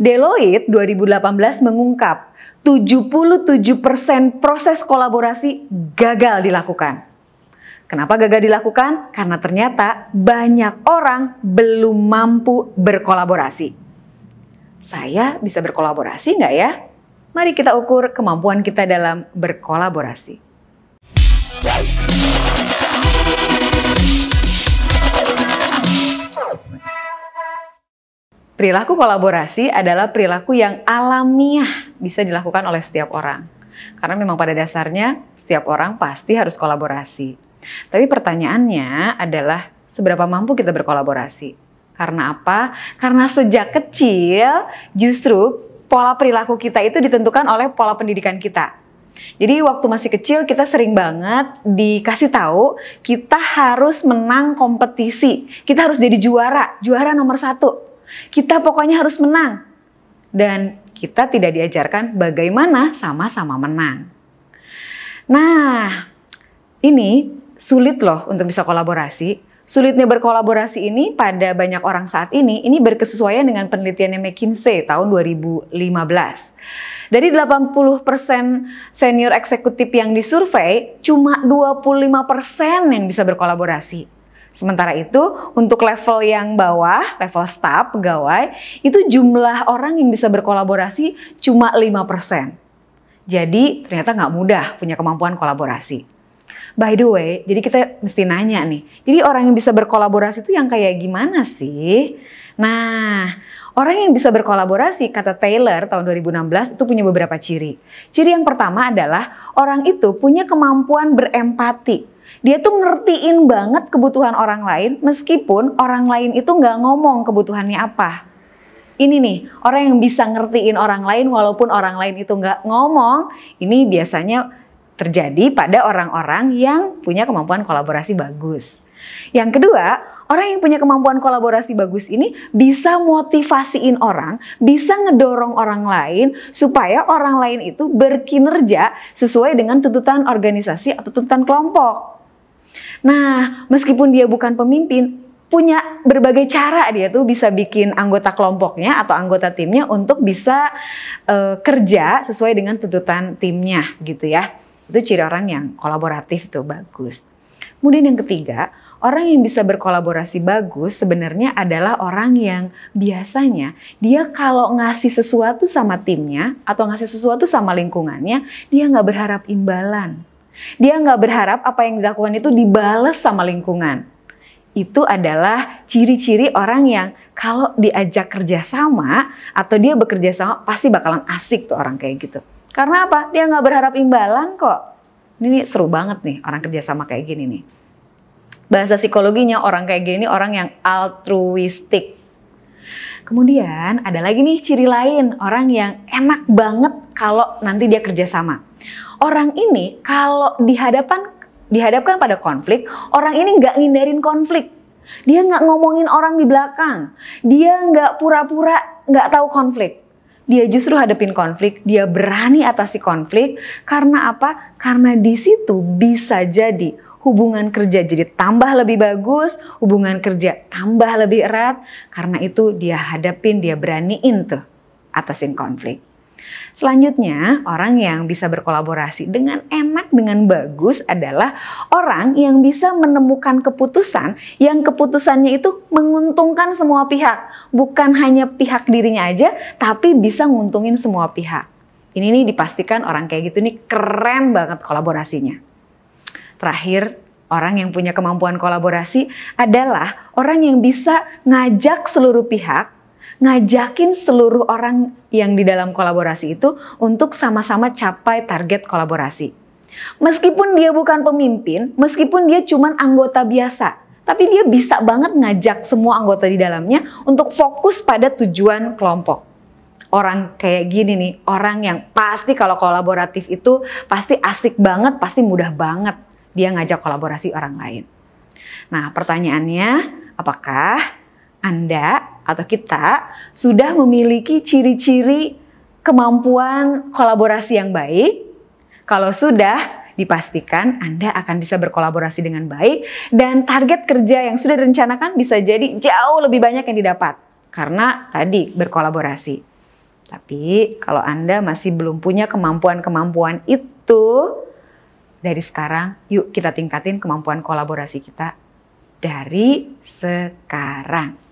Deloitte 2018 mengungkap 77% proses kolaborasi gagal dilakukan. Kenapa gagal dilakukan? Karena ternyata banyak orang belum mampu berkolaborasi. Saya bisa berkolaborasi nggak ya? Mari kita ukur kemampuan kita dalam berkolaborasi. Perilaku kolaborasi adalah perilaku yang alamiah bisa dilakukan oleh setiap orang. Karena memang pada dasarnya setiap orang pasti harus kolaborasi. Tapi pertanyaannya adalah seberapa mampu kita berkolaborasi? Karena apa? Karena sejak kecil justru pola perilaku kita itu ditentukan oleh pola pendidikan kita. Jadi waktu masih kecil kita sering banget dikasih tahu kita harus menang kompetisi, kita harus jadi juara, juara nomor satu. Kita pokoknya harus menang. Dan kita tidak diajarkan bagaimana sama-sama menang. Nah, ini sulit loh untuk bisa kolaborasi. Sulitnya berkolaborasi ini pada banyak orang saat ini, ini berkesesuaian dengan penelitiannya McKinsey tahun 2015. Dari 80% senior eksekutif yang disurvei, cuma 25% yang bisa berkolaborasi. Sementara itu untuk level yang bawah, level staff, pegawai, itu jumlah orang yang bisa berkolaborasi cuma 5%. Jadi ternyata nggak mudah punya kemampuan kolaborasi. By the way, jadi kita mesti nanya nih, jadi orang yang bisa berkolaborasi itu yang kayak gimana sih? Nah, orang yang bisa berkolaborasi, kata Taylor tahun 2016, itu punya beberapa ciri. Ciri yang pertama adalah orang itu punya kemampuan berempati dia tuh ngertiin banget kebutuhan orang lain meskipun orang lain itu nggak ngomong kebutuhannya apa. Ini nih, orang yang bisa ngertiin orang lain walaupun orang lain itu nggak ngomong, ini biasanya terjadi pada orang-orang yang punya kemampuan kolaborasi bagus. Yang kedua, orang yang punya kemampuan kolaborasi bagus ini bisa motivasiin orang, bisa ngedorong orang lain supaya orang lain itu berkinerja sesuai dengan tuntutan organisasi atau tuntutan kelompok. Nah, meskipun dia bukan pemimpin, punya berbagai cara dia tuh bisa bikin anggota kelompoknya atau anggota timnya untuk bisa uh, kerja sesuai dengan tuntutan timnya gitu ya. Itu ciri orang yang kolaboratif tuh bagus. Kemudian yang ketiga, orang yang bisa berkolaborasi bagus sebenarnya adalah orang yang biasanya dia kalau ngasih sesuatu sama timnya atau ngasih sesuatu sama lingkungannya, dia nggak berharap imbalan. Dia nggak berharap apa yang dilakukan itu dibalas sama lingkungan. Itu adalah ciri-ciri orang yang kalau diajak kerjasama atau dia bekerja sama pasti bakalan asik tuh orang kayak gitu. Karena apa? Dia nggak berharap imbalan kok. Ini seru banget nih orang kerjasama kayak gini nih. Bahasa psikologinya orang kayak gini orang yang altruistik. Kemudian ada lagi nih ciri lain orang yang enak banget kalau nanti dia kerjasama orang ini kalau dihadapan dihadapkan pada konflik, orang ini nggak ngindarin konflik. Dia nggak ngomongin orang di belakang. Dia nggak pura-pura nggak tahu konflik. Dia justru hadapin konflik, dia berani atasi konflik. Karena apa? Karena di situ bisa jadi hubungan kerja jadi tambah lebih bagus, hubungan kerja tambah lebih erat. Karena itu dia hadapin, dia beraniin tuh atasin konflik. Selanjutnya, orang yang bisa berkolaborasi dengan enak, dengan bagus adalah orang yang bisa menemukan keputusan yang keputusannya itu menguntungkan semua pihak. Bukan hanya pihak dirinya aja, tapi bisa nguntungin semua pihak. Ini nih dipastikan orang kayak gitu nih keren banget kolaborasinya. Terakhir, orang yang punya kemampuan kolaborasi adalah orang yang bisa ngajak seluruh pihak ngajakin seluruh orang yang di dalam kolaborasi itu untuk sama-sama capai target kolaborasi. Meskipun dia bukan pemimpin, meskipun dia cuma anggota biasa, tapi dia bisa banget ngajak semua anggota di dalamnya untuk fokus pada tujuan kelompok. Orang kayak gini nih, orang yang pasti kalau kolaboratif itu pasti asik banget, pasti mudah banget dia ngajak kolaborasi orang lain. Nah, pertanyaannya, apakah anda atau kita sudah memiliki ciri-ciri kemampuan kolaborasi yang baik. Kalau sudah, dipastikan Anda akan bisa berkolaborasi dengan baik dan target kerja yang sudah direncanakan bisa jadi jauh lebih banyak yang didapat karena tadi berkolaborasi. Tapi kalau Anda masih belum punya kemampuan-kemampuan itu, dari sekarang yuk kita tingkatin kemampuan kolaborasi kita dari sekarang.